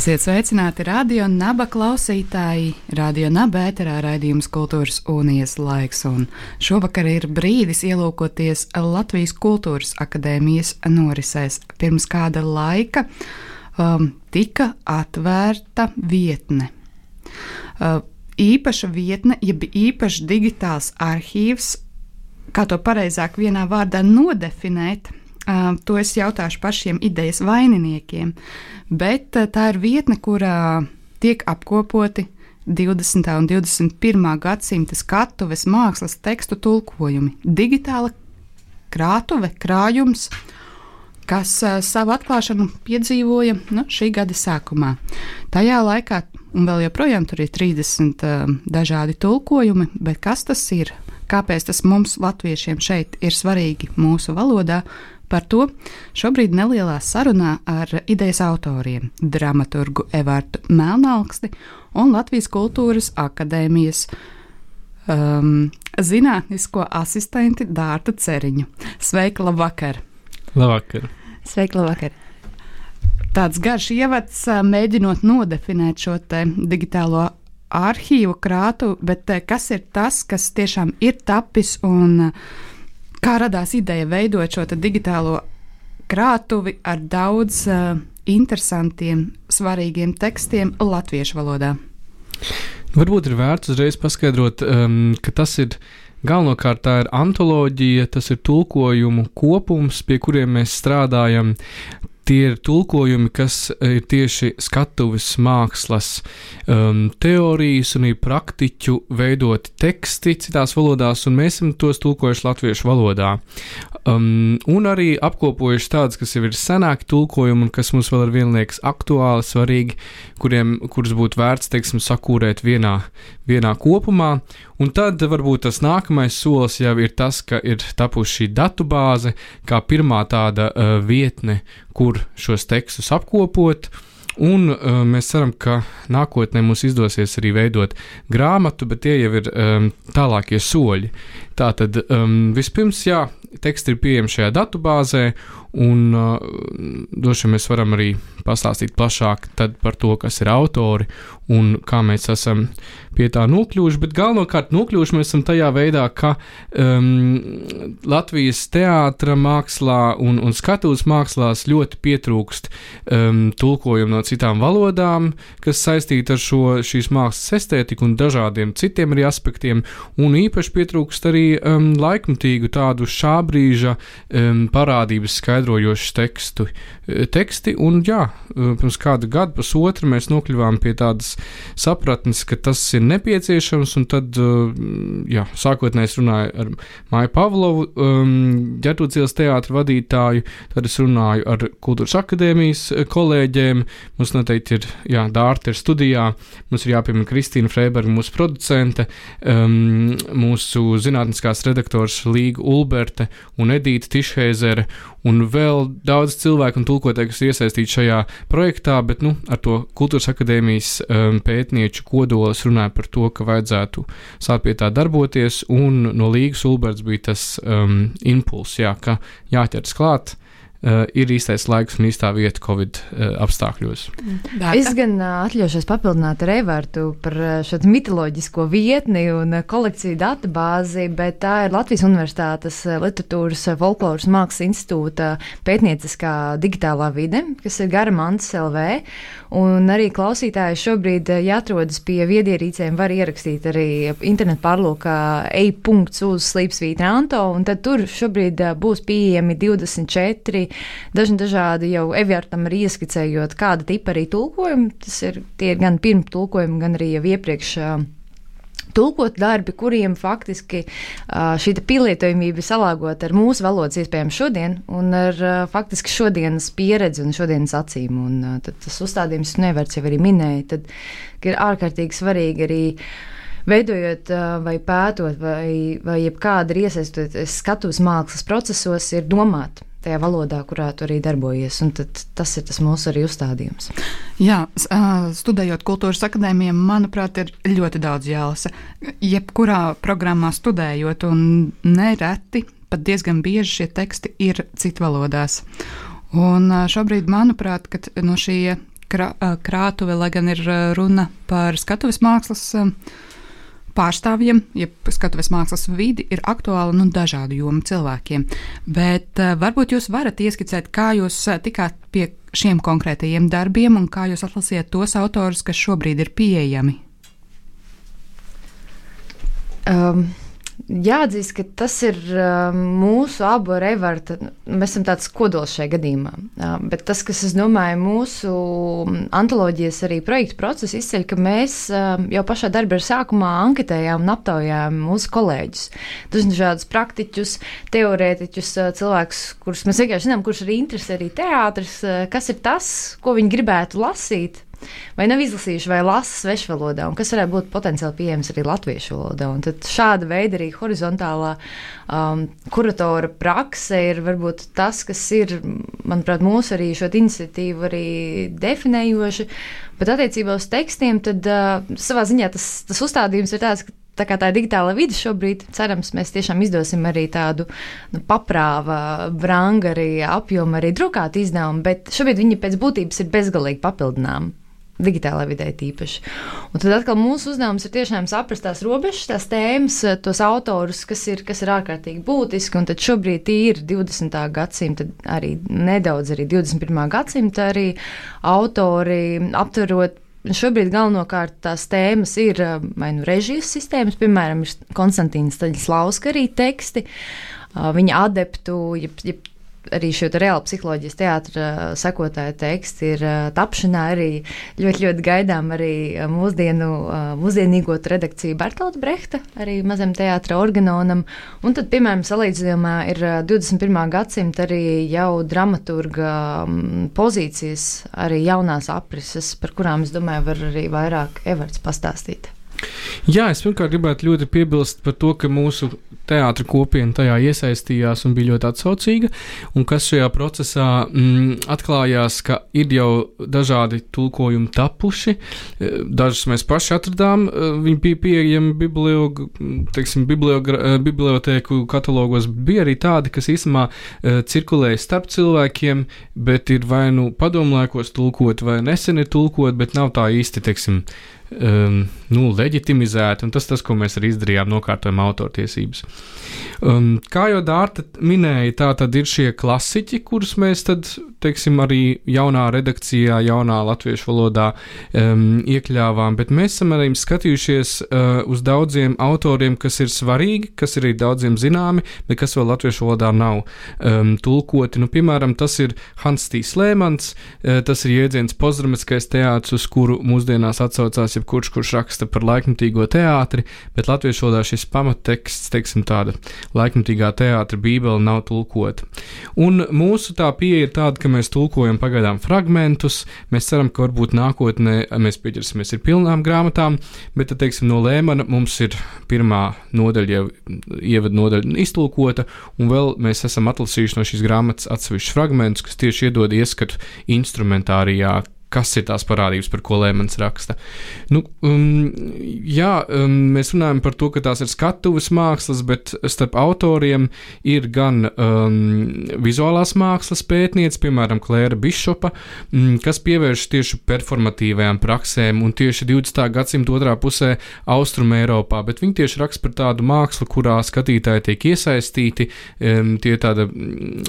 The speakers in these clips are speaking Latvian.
Esiet sveicināti radio naba klausītāji. Radio naba ēterā raidījums Kultūras unijas laiks, un šovakar ir brīdis ielūkoties Latvijas Kultūras akadēmijas norisēs. Pirms kāda laika um, tika atvērta vietne. Uh, īpaša vietne, jeb īpašs digitāls arhīvs, kā to pareizāk vienā vārdā nodefinēt, to es jautāšu pašiem idejas vaininiekiem, bet tā ir vietne, kurā tiek apkopoti 20. un 21. gadsimta skatuves mākslas tekstu tulkojumi. Digitāla krātuve, krājums, kas savu atklāšanu piedzīvoja nu, šī gada sākumā. Tajā laikā, un vēl joprojām tur ir 30 uh, dažādi tulkojumi, bet kas tas ir? Kāpēc tas mums, latviešiem, šeit ir svarīgi mūsu valodā? Par to šobrīd nelielā sarunā ar idejas autoriem - dramaturgu Evārtu Melnāksti un Latvijas Kultūras akadēmijas um, zinātnisko asistenti Dārtu Ceriņu. Sveika, labvakar! Labvakar! Sveika, labvakar! Tāds garš ievads, mēģinot nodefinēt šo digitālo arhīvu krātu, bet kas ir tas, kas tiešām ir tapis un uh, Kā radās ideja veidot šo digitālo krātuvi ar daudz uh, interesantiem, svarīgiem tekstiem latviešu valodā? Varbūt ir vērts uzreiz paskaidrot, um, ka tas ir galvenokārt tā ir antoloģija, tas ir tulkojumu kopums, pie kuriem mēs strādājam. Tie ir tulkojumi, kas ir tieši skatuves mākslas um, teorijas un ir praktiķu veidoti teksti citās valodās, un mēs esam tos tulkojuši latviešu valodā. Um, un arī apkopojuši tādas, kas jau ir senāki tulkojumi, un kas mums vēl ar vienu liekas aktuāli, svarīgi, kuriem, kurus būtu vērts, teiksim, sakūrēt vienā, vienā kopumā. Un tad varbūt tas nākamais solis jau ir tas, ka ir tapusi šī datubāze, kā pirmā tāda uh, vietne, kur šos tekstus apkopot. Un uh, mēs ceram, ka nākotnē mums izdosies arī veidot grāmatu, bet tie jau ir um, tālākie soļi. Tātad um, vispirms, jā, teksti ir pieejami šajā datubāzē, un uh, droši vien mēs varam arī pastāstīt plašāk par to, kas ir autori un kā mēs esam pie tā nokļuvuši. Bet galvenokārt nokļuvuši mēs esam tajā veidā, ka um, Latvijas teātra mākslā un, un skatuves mākslās ļoti pietrūkst um, tulkojumu no citām valodām, kas saistīti ar šo, šīs mākslas estētiku un dažādiem citiem arī aspektiem, un īpaši pietrūkst arī um, laikmatīgu tādu šā brīža um, parādības skaidrojošu tekstu, e, teksti. Un, jā, e, pirms kāda gada, pusotra, mēs nokļuvām pie tādas sapratnes, ka tas ir nepieciešams. Un tad, e, jā, sākotnēji es runāju ar Māju Pavlovu, um, ģetūcijas teātra vadītāju, tad es runāju ar Kultūras akadēmijas kolēģiem. Mums noteikti ir, jā, Dārta ir studijā, mums ir jāpiemina Kristīna Freiberga, mūsu producente, mūsu zinātniskās redaktors Līga Ulberte un Edīta Tišheizere un vēl daudz cilvēku un tulkotāju, kas ir iesaistīti šajā projektā, bet nu, ar to kultūras akadēmijas um, pētnieču kodols runāja par to, ka vajadzētu sākt pie tā darboties, un no Līgas Ulberts bija tas um, impulss, jā, ka jāķers klāt. uh, ir īstais laiks un īstā vieta Covid uh, apstākļos. Dārta. Es gan uh, atļaušos papildināt ar Evārtu par uh, šo mitoloģisko vietni un uh, kolekciju datubāzi, bet tā ir Latvijas Universitātes uh, literatūras, uh, folkloras mākslas institūta pētnieciskā digitālā vide, kas ir gara mantas LV. Un arī klausītāji šobrīd, ja atrodas pie viedierīcēm, var ierakstīt arī internetu pārlūkā e-punkts uz slīpsvītra Anto, un tad tur šobrīd būs pieejami 24 daži dažādi jau Evijārtam arī ieskicējot, kāda tipa arī tulkojumi. Tas ir, tie ir gan pirms tulkojumi, gan arī jau iepriekš tulkot darbi, kuriem faktiski šī pielietojamība ir salāgota ar mūsu valodas iespējām šodien un ar faktiski šodienas pieredzi un šodienas acīm. Un, tad tas uzstādījums nevērts jau arī minēja, tad ir ārkārtīgi svarīgi arī veidojot vai pētot, vai, vai jebkāda ir iesaistoties skatuves mākslas procesos, ir domāt tajā valodā, kurā tu arī darbojies. Tas ir tas mūsu arī uzstādījums. Jā, studējot kultūras akadēmijā, manuprāt, ir ļoti daudz jālasa. Jebkurā programmā studējot, un nereti pat diezgan bieži šie teksti ir citvalodās. Un šobrīd, manuprāt, no šī krā, krātuve, lai gan ir runa par skatuves mākslas pārstāvjiem, ja skatuves mākslas vidi ir aktuāla nu, dažādu jomu cilvēkiem. Bet uh, varbūt jūs varat ieskicēt, kā jūs uh, tikāt pie šiem konkrētajiem darbiem un kā jūs atlasījāt tos autorus, kas šobrīd ir pieejami. Um, Jāatzīst, ka tas ir uh, mūsu abu revarta. Mēs esam tāds kodols šajā gadījumā. Uh, bet tas, kas, es domāju, mūsu antoloģijas arī projekta procesa izceļ, ka mēs uh, jau pašā darba sākumā anketējām un aptaujājām mūsu kolēģus. Dažādus praktiķus, teorētiķus, cilvēkus, kurus mēs vienkārši zinām, kurš arī interesē arī teātris, kas ir tas, ko viņi gribētu lasīt vai nav izlasījuši, vai lasa svešvalodā, un kas varētu būt potenciāli pieejams arī latviešu valodā. Un tad šāda veida arī horizontālā um, kuratora prakse ir varbūt tas, kas ir, manuprāt, mūsu arī šo iniciatīvu arī definējoši. Bet attiecībā uz tekstiem, tad uh, savā ziņā tas, tas uzstādījums ir tāds, ka tā kā tā ir digitāla vide šobrīd, cerams, mēs tiešām izdosim arī tādu nu, paprāva, branga arī apjomu, arī drukātu izdevumu, bet šobrīd viņi pēc būtības ir bezgalīgi papildināmi digitālajā vidē tīpaši. Un tad atkal mūsu uzdevums ir tiešām saprast tās robežas, tās tēmas, tos autorus, kas ir, kas ir ārkārtīgi būtiski. Un tad šobrīd ir 20. gadsimta, arī nedaudz arī 21. gadsimta arī autori aptverot. Šobrīd galvenokārt tās tēmas ir vai nu režijas sistēmas, piemēram, ir Konstantīna Staļslauska arī teksti, viņa adeptu, jeb, jeb arī šo reālu psiholoģijas teātra sekotāju teksti ir tapšanā arī ļoti, ļoti gaidām arī mūsdienu, mūsdienīgot redakciju Bertolta Brehta, arī mazam teātra organonam. Un tad, piemēram, salīdzinājumā ir 21. gadsimta arī jau dramaturga pozīcijas, arī jaunās aprises, par kurām, es domāju, var arī vairāk Everts pastāstīt. Jā, es pirmkārt gribētu ļoti piebilst par to, ka mūsu teātris kopiena tajā iesaistījās un bija ļoti atsaucīga. Un kas šajā procesā mm, atklājās, ka ir jau dažādi tulkojumi tapuši. E, dažus mēs paši atradām, e, viņi bija pieejami bibliog, teiksim, bibliog, e, bibliotēku katalogos. Bija arī tādi, kas īstenībā cirkulēja starp cilvēkiem, bet ir vai nu padomlēkos tulkot, vai nesen ir tulkot, bet nav tā īsti, teiksim, um, nu, leģitimizēti, un tas, tas, ko mēs arī izdarījām, nokārtojam autortiesības. Um, kā jau Dārta minēja, tā tad ir šie klasiķi, kurus mēs tad, teiksim, arī jaunā redakcijā, jaunā latviešu valodā um, iekļāvām, bet mēs esam arī skatījušies uh, uz daudziem autoriem, kas ir svarīgi, kas ir arī daudziem zināmi, bet kas vēl latviešu valodā nav um, tulkoti. Nu, piemēram, tas ir Hans Tīs Lēmans, uh, tas ir jēdziens postdramatiskais teātris, uz kuru mūsdienās atsaucās jebkurš, kurš raksta par laikmatīgo teātri, bet latviešu valodā šis pamatteksts, teiksim, tāda laikmatīgā teātra bībele nav tulkota. Un mūsu tā pieeja ir tāda, ka mēs tulkojam pagaidām fragmentus, mēs ceram, ka varbūt nākotnē mēs pieķersimies ar pilnām grāmatām, bet, tad, teiksim, no Lēmana mums ir pirmā nodaļa jau ievada nodaļa iztulkota, un vēl mēs esam atlasījuši no šīs grāmatas atsevišķus fragmentus, kas tieši iedod ieskatu instrumentārijā, kas ir tās parādības, par ko Lēmans raksta. Nu, um, jā, um, mēs runājam par to, ka tās ir skatuves mākslas, bet starp autoriem ir gan um, vizuālās mākslas pētniece, piemēram, Klēra Bišopa, um, kas pievērš tieši performatīvajām praksēm un tieši 20. gadsimta otrā pusē Austrum Eiropā, bet viņi tieši raksta par tādu mākslu, kurā skatītāji tiek iesaistīti, um, tie tāda,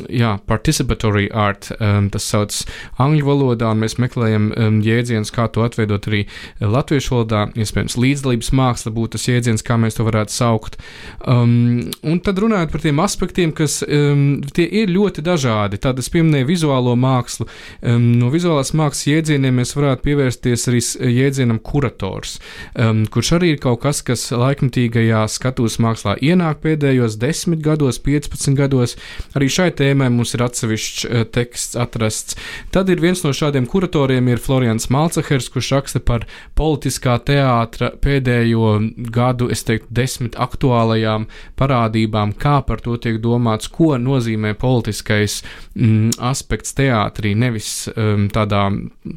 jā, participatory art, um, tas sauc angļu valodā, un mēs meklējam meklējam um, jēdzienus, kā to atveidot arī latviešu valodā. Iespējams, līdzdalības māksla būtu tas jēdziens, kā mēs to varētu saukt. Um, un tad runājot par tiem aspektiem, kas um, tie ir ļoti dažādi. Tad es pieminēju vizuālo mākslu. Um, no vizuālās mākslas jēdzieniem mēs varētu pievērsties arī jēdzienam kurators, um, kurš arī ir kaut kas, kas laikmatīgajā skatuves mākslā ienāk pēdējos 10 gados, 15 gados. Arī šai tēmai mums ir atsevišķs uh, teksts atrasts. Tad ir viens no šādiem kuratoriem ir Florians Malcehers, kurš raksta par politiskā teātra pēdējo gadu, es teiktu, desmit aktuālajām parādībām, kā par to tiek domāts, ko nozīmē politiskais mm, aspekts teātrī, nevis um, tādā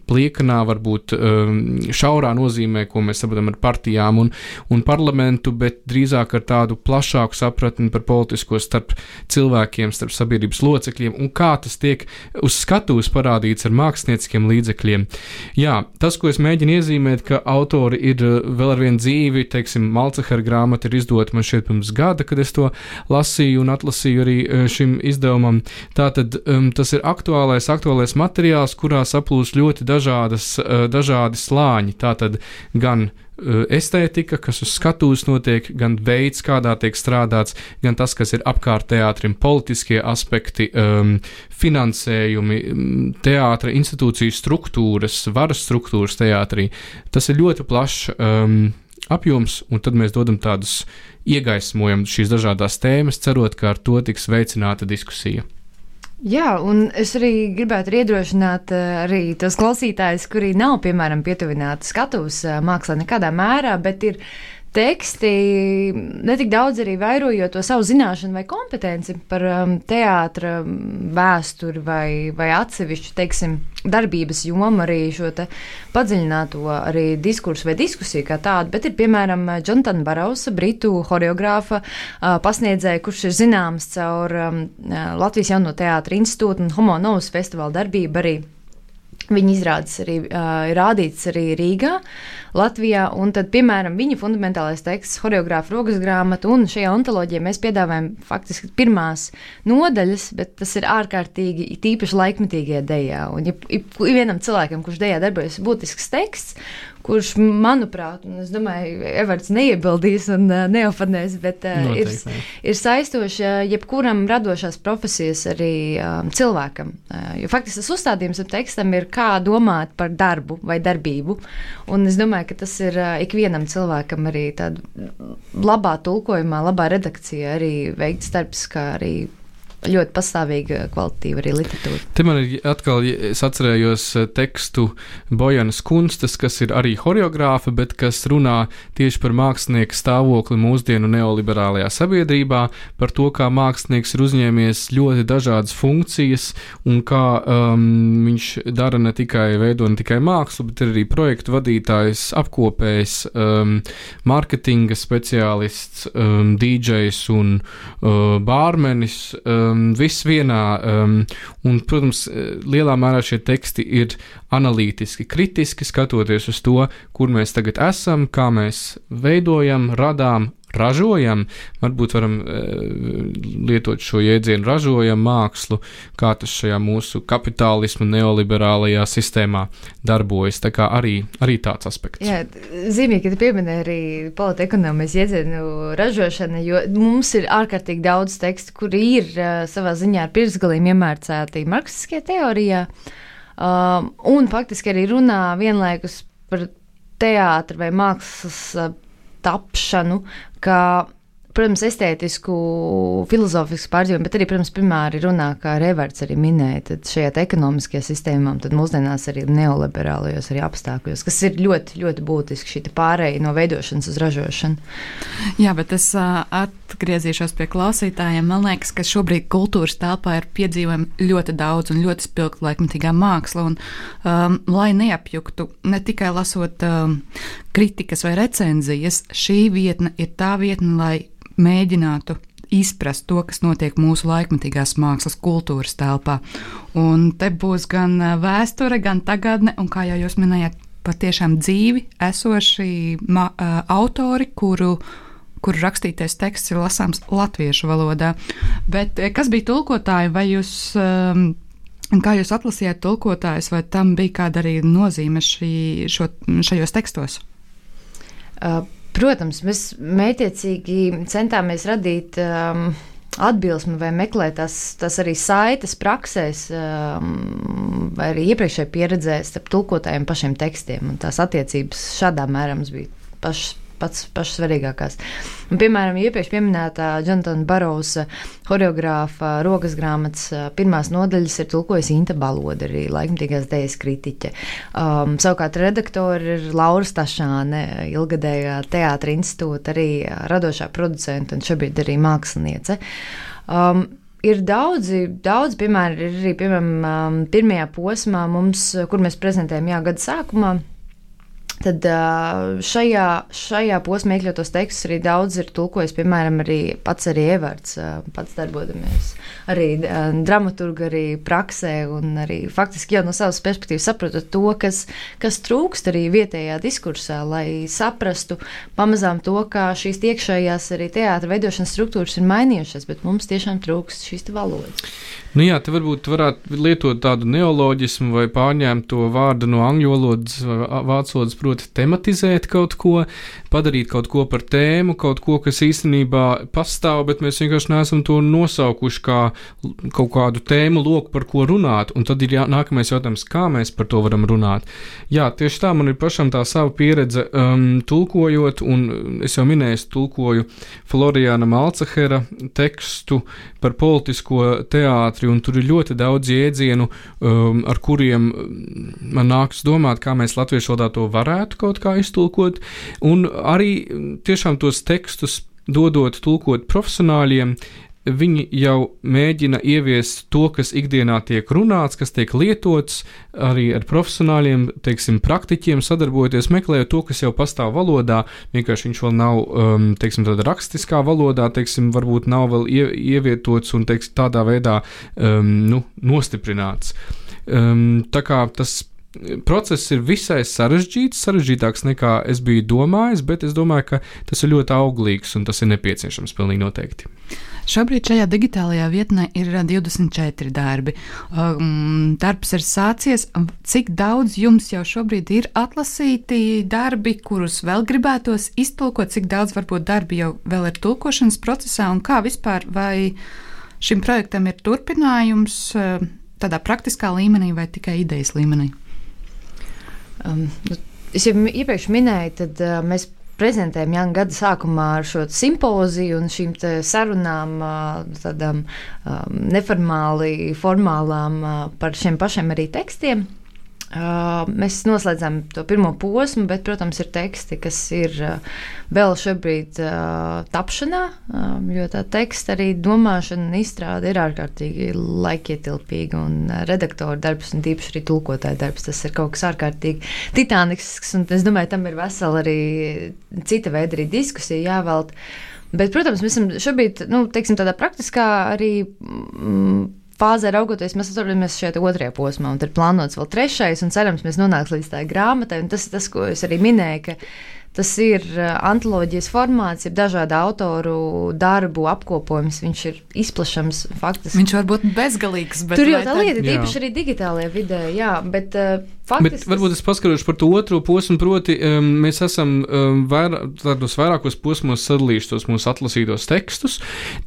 pliekanā, varbūt um, šaurā nozīmē, ko mēs saprotam ar partijām un, un parlamentu, bet drīzāk ar tādu plašāku sapratni par politisko starp cilvēkiem, starp sabiedrības locekļiem un kā tas tiek uz skatuves parādīts ar mākslinieciskiem līdzekļiem. Jā, tas, ko es mēģinu iezīmēt, ka autori ir uh, vēl ar vienu dzīvi, teiksim, Malcehara grāmata ir izdota man šeit pirms gada, kad es to lasīju un atlasīju arī uh, šim izdevumam. Tātad um, tas ir aktuālais, aktuālais materiāls, kurā saplūst ļoti dažādas, uh, dažādi slāņi. Tātad gan estētika, kas uz skatuves notiek, gan veids, kādā tiek strādāts, gan tas, kas ir apkārt teātrim, politiskie aspekti, um, finansējumi, um, teātra institūciju struktūras, varas struktūras teātrī. Tas ir ļoti plašs um, apjoms, un tad mēs dodam tādus iegaismojam šīs dažādas tēmas, cerot, ka ar to tiks veicināta diskusija. Jā, un es arī gribētu iedrošināt eh, arī tos klausītājus, kuri nav, piemēram, pietuvināti skatuves eh, mākslā nekādā mērā, bet ir teksti, netik daudz arī vairojot to savu zināšanu vai kompetenci par um, teātra vēsturi vai, vai atsevišķu, teiksim, darbības jomu, arī šo padziļināto arī diskursu vai diskusiju kā tādu, bet ir piemēram Jonathan Barausa, britu horeogrāfa uh, pasniedzēja, kurš ir zināms caur um, Latvijas jauno teātra institūtu un Homo Novus festivāla darbību arī. Viņa izrādes arī uh, ir rādīts arī Rīgā, Latvijā. Un tad, piemēram, viņa fundamentālais teksts, choreogrāfa rokas grāmata, un šajā ontoloģijā mēs piedāvājam faktiski pirmās nodaļas, bet tas ir ārkārtīgi tīpaši laikmetīgie dejā. Un, ja, ja vienam cilvēkam, kurš dejā darbojas, būtisks teksts, kurš, manuprāt, un es domāju, Evards neiebildīs un uh, neofanēs, bet uh, Noteikti, ir, ir saistoši uh, jebkuram radošās profesijas arī um, cilvēkam. Uh, jo faktiski tas uzstādījums ap tekstam ir, kā domāt par darbu vai darbību. Un es domāju, ka tas ir ikvienam cilvēkam arī tādā labā tulkojumā, labā redakcijā arī veikts darbs, kā arī ļoti pastāvīga, kvalitatīva arī literatūra. Te man ir atkal, es atcerējos eh, tekstu Bojanas Kunstas, kas ir arī horeogrāfa, bet kas runā tieši par mākslinieku stāvokli mūsdienu neoliberālajā sabiedrībā, par to, kā mākslinieks ir uzņēmies ļoti dažādas funkcijas un kā um, viņš dara ne tikai veido ne tikai mākslu, bet arī projektu vadītājs, apkopējs, um, mārketinga speciālists, um, DJs un uh, bārmenis. Um, um, viss vienā, um, un, protams, lielā mērā šie teksti ir analītiski, kritiski skatoties uz to, kur mēs tagad esam, kā mēs veidojam, radām, ražojam, varbūt varam e, lietot šo jēdzienu, ražojam mākslu, kā tas šajā mūsu kapitālismu neoliberālajā sistēmā darbojas. Tā kā arī, arī tāds aspekts. Jā, zīmīgi, ka tu pieminēji arī politekonomijas jēdzienu ražošana, jo mums ir ārkārtīgi daudz tekstu, kuri ir uh, savā ziņā ar pirksgaliem iemērcēti marksiskajā teorijā, um, un faktiski arī runā vienlaikus par teātra vai mākslas tapšanu, ka protams, estētisku, filozofisku pārdzīvojumu, bet arī, protams, primāri runā, kā Revards arī minēja, tad šajā ekonomiskajā sistēmā, tad mūsdienās arī neoliberālajos arī apstākļos, kas ir ļoti, ļoti būtiski šī pārēja no veidošanas uz ražošanu. Jā, bet es atgriezīšos pie klausītājiem. Man liekas, ka šobrīd kultūras telpā ir piedzīvojama ļoti daudz un ļoti spilgta laikmatīgā māksla, un um, lai neapjuktu ne tikai lasot um, kritikas vai recenzijas, šī vietne ir tā vietne, lai mēģinātu izprast to, kas notiek mūsu laikmatīgās mākslas kultūras telpā. Un te būs gan vēsture, gan tagadne, un kā jau jūs minējāt, patiešām dzīvi esoši ma, autori, kuru kur rakstītais teksts ir lasāms latviešu valodā. Bet kas bija tulkotāji, vai jūs kā jūs atlasījāt tulkotājus, vai tam bija kāda arī nozīme šī, šo, šajos tekstos? Uh, protams, mēs mētiecīgi centāmies radīt um, atbilsmi vai meklēt tās, tās arī saites praksēs, um, vai arī iepriekšējā pieredzē starp tulkotājiem pašiem tekstiem. Un tās attiecības šādā mērā mums bija pašas pats pats svarīgākās. Un, piemēram, iepriekš minētā Jonatana Barosa choreogrāfa rokas grāmatas pirmās nodaļas ir tulkojusi Inta Baloda, arī laikmatīgās dēļas kritiķe. Um, savukārt redaktori ir Laura Stašāne, ilgadējā teātra institūta, arī radošā producenta un šobrīd arī māksliniece. Um, ir daudzi, daudz, piemēram, ir arī piemēram, um, pirmajā posmā, mums, kur mēs prezentējam jā, gada sākumā. Tad šajā, šajā posmā iekļautos tekstus arī daudz ir tulkojis, piemēram, arī pats arī Evards, pats darbojamies arī dramaturgi, arī praksē, un arī faktiski jau no savas perspektīvas saprotat to, kas, kas trūkst arī vietējā diskursā, lai saprastu pamazām to, kā šīs iekšējās arī teātra veidošanas struktūras ir mainījušās, bet mums tiešām trūkst šīs valodas. Nu jā, te varbūt varētu lietot tādu neoloģismu vai pārņemt to vārdu no angļu valodas, vācu valodas, proti, tematizēt kaut ko, padarīt kaut ko par tēmu, kaut ko, kas īstenībā pastāv, bet mēs vienkārši neesam to nosaukuši kā kaut kādu tēmu loku, par ko runāt. Un tad ir jā, nākamais jautājums, kā mēs par to varam runāt. Jā, tieši tā man ir pašam tā sava pieredze um, tulkojot, un es jau minēju, es tulkoju Florijāna Malcahera tekstu par politisko teātri un tur ir ļoti daudz jēdzienu, um, ar kuriem man nāks domāt, kā mēs latviešu valodā to varētu kaut kā iztulkot, un arī tiešām tos tekstus dodot tulkot profesionāļiem, viņi jau mēģina ieviest to, kas ikdienā tiek runāts, kas tiek lietots, arī ar profesionāļiem, teiksim, praktiķiem sadarbojoties, meklējot to, kas jau pastāv valodā. Vienkārši viņš vēl nav, um, teiksim, tādā rakstiskā valodā, teiksim, varbūt nav vēl ie, ievietots un, teiksim, tādā veidā um, nu, nostiprināts. Um, tā kā tas process ir visai sarežģīts, sarežģītāks nekā es biju domājis, bet es domāju, ka tas ir ļoti auglīgs un tas ir nepieciešams pilnīgi noteikti. Šobrīd šajā digitālajā vietnē ir 24 darbi. Um, darbs ir sācies. Cik daudz jums jau šobrīd ir atlasīti darbi, kurus vēl gribētos iztulkot, cik daudz varbūt darbi jau vēl ir tulkošanas procesā un kā vispār vai šim projektam ir turpinājums uh, tādā praktiskā līmenī vai tikai idejas līmenī? Um, nu, es jau iepriekš minēju, tad uh, mēs prezentējam jau gada sākumā ar šo simpoziju un šīm sarunām, tādām um, neformāli, formālām par šiem pašiem arī tekstiem. Uh, mēs noslēdzam to pirmo posmu, bet, protams, ir teksti, kas ir uh, vēl šobrīd uh, tapšanā, um, jo tā teksta arī domāšana un izstrāde ir ārkārtīgi laikietilpīga un redaktora darbs un tīpaši arī tulkotāja darbs. Tas ir kaut kas ārkārtīgi titānisks, un es domāju, tam ir vesela arī cita veida arī diskusija jāvelt. Bet, protams, mēs esam šobrīd, nu, teiksim, tādā praktiskā arī. Mm, fāzē raugoties, mēs atrodamies šajā otrajā posmā, un ir plānots vēl trešais, un cerams, mēs nonāksim līdz tā grāmatai. Tas ir tas, ko es arī minēju, ka Tas ir uh, antoloģijas formāts, ir dažādu autoru darbu apkopojums. Viņš ir izplašams faktiski. Viņš var būt bezgalīgs. Tur jau tā lieta, īpaši arī digitālajā vidē, jā, bet uh, faktiski. Bet varbūt es paskarošu par to otro posmu, proti um, mēs esam um, vair, tādos vairākos posmos sadalījuši tos mūsu atlasītos tekstus.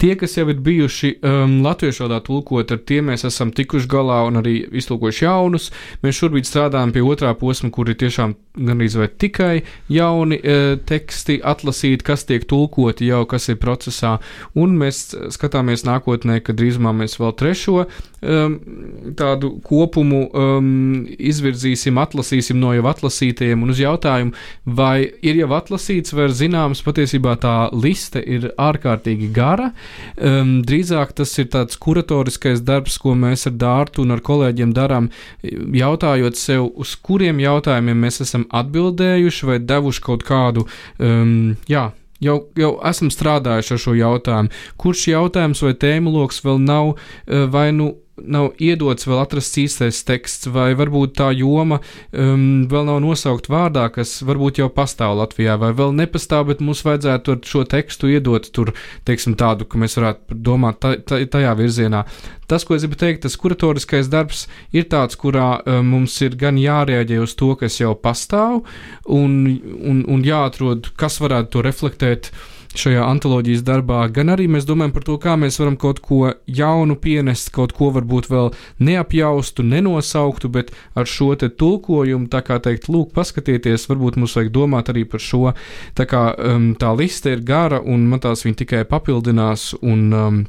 Tie, kas jau ir bijuši um, latviešu valodā tulkot, ar tiem mēs esam tikuši galā un arī iztulkojuši jaunus. Mēs šobrīd strādājam pie otrā posma, kur ir tiešām gandrīz vai tikai jauni jauni e, teksti atlasīti, kas tiek tulkoti jau, kas ir procesā, un mēs skatāmies nākotnē, ka drīzumā mēs vēl trešo tādu kopumu um, izvirzīsim, atlasīsim no jau atlasītajiem, un uz jautājumu, vai ir jau atlasīts, vai ir zināms, patiesībā tā liste ir ārkārtīgi gara. Um, drīzāk tas ir tāds kuratoriskais darbs, ko mēs ar Dārtu un ar kolēģiem darām, jautājot sev, uz kuriem jautājumiem mēs esam atbildējuši vai devuši kaut kādu, um, jā, Jau, jau esam strādājuši ar šo jautājumu. Kurš jautājums vai tēmu lokus vēl nav vai nu nav iedots vēl atrasts īstais teksts, vai varbūt tā joma um, vēl nav nosaukt vārdā, kas varbūt jau pastāv Latvijā, vai vēl nepastāv, bet mums vajadzētu šo tekstu iedot tur, teiksim, tādu, ka mēs varētu domāt ta, ta, tajā virzienā. Tas, ko es gribu teikt, tas kuratoriskais darbs ir tāds, kurā um, mums ir gan jārēģē uz to, kas jau pastāv, un, un, un jāatrod, kas varētu to reflektēt. Uh, šajā antoloģijas darbā, gan arī mēs domājam par to, kā mēs varam kaut ko jaunu pienest, kaut ko varbūt vēl neapjaustu, nenosauktu, bet ar šo te tulkojumu, tā kā teikt, lūk, paskatieties, varbūt mums vajag domāt arī par šo. Tā kā um, tā liste ir gara un man tās viņa tikai papildinās un um,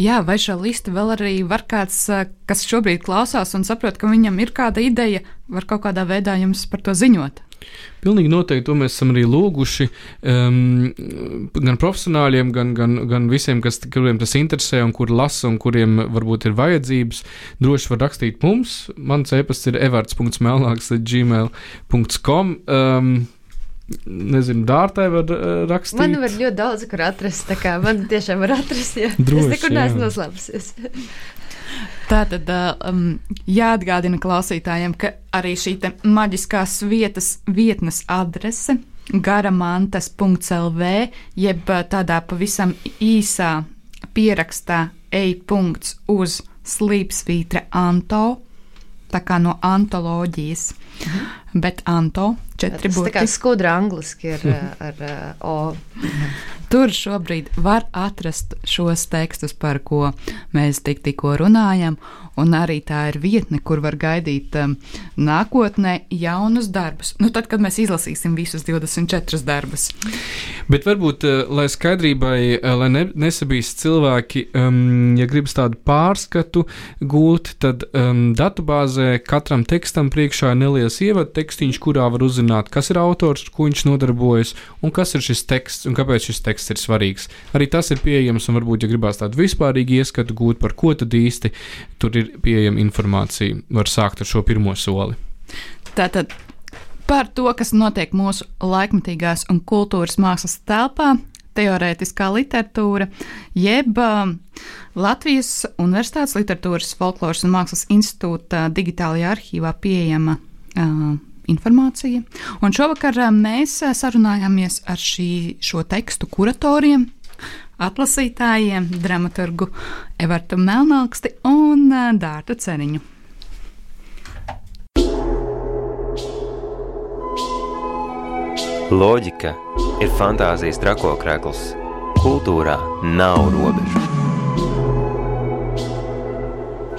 Jā, vai šo listu vēl arī var kāds, uh, kas šobrīd klausās un saprot, ka viņam ir kāda ideja, var kaut kādā veidā jums par to ziņot? Pilnīgi noteikti to mēs esam arī lūguši um, gan profesionāļiem, gan, gan, gan visiem, kas, kuriem tas interesē un kuri lasa un kuriem varbūt ir vajadzības. Droši var rakstīt mums. Mans e-pasts ir evarts.melnāks gmail.com. Um, Nezinu, dārtai var uh, rakstīt. Man var ļoti daudz, kur atrast. Man tiešām var atrast, ja Droši, es nekur neesmu noslēpusies. Tātad um, jāatgādina klausītājiem, ka arī šī maģiskās vietas vietnes adrese garamantas.lv, jeb tādā pavisam īsā pierakstā e-punkts uz slīpsvītra Anto, tā kā no antoloģijas. Mhm. Bet Anto četri būti. Tā kā skudra angliski ir ar, ar O. Tur šobrīd var atrast šos tekstus, par ko mēs tik, tikko runājam, un arī tā ir vietne, kur var gaidīt um, nākotnē jaunus darbus. Nu, tad, kad mēs izlasīsim visus 24 darbus. Bet varbūt, uh, lai skaidrībai, uh, lai ne, nesabīst cilvēki, um, ja gribas tādu pārskatu gūt, tad um, datubāzē katram tekstam priekšā ir neliels ievadu tekstīņš, kurā var uzzināt, kas ir autors, ar ko viņš nodarbojas, un kas ir šis teksts, un kāpēc šis teksts ir svarīgs. Arī tas ir pieejams, un varbūt, ja gribās tādu vispārīgu ieskatu gūt, par ko tad īsti tur ir ir pieejama informācija, var sākt ar šo pirmo soli. Tātad par to, kas notiek mūsu laikmatīgās un kultūras mākslas telpā, teorētiskā literatūra, jeb uh, Latvijas Universitātes literatūras, folkloras un mākslas institūta digitālajā arhīvā pieejama uh, informācija. Un šovakar uh, mēs sarunājāmies ar šī, šo tekstu kuratoriem, atlasītājiem, dramaturgu Evertu Melnāksti un Dārtu Ceriņu. Loģika ir fantāzijas trakokrekls. Kultūrā nav robežu.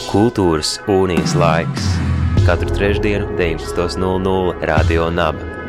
Kultūras unijas laiks katru trešdienu 19.00 Radio Naba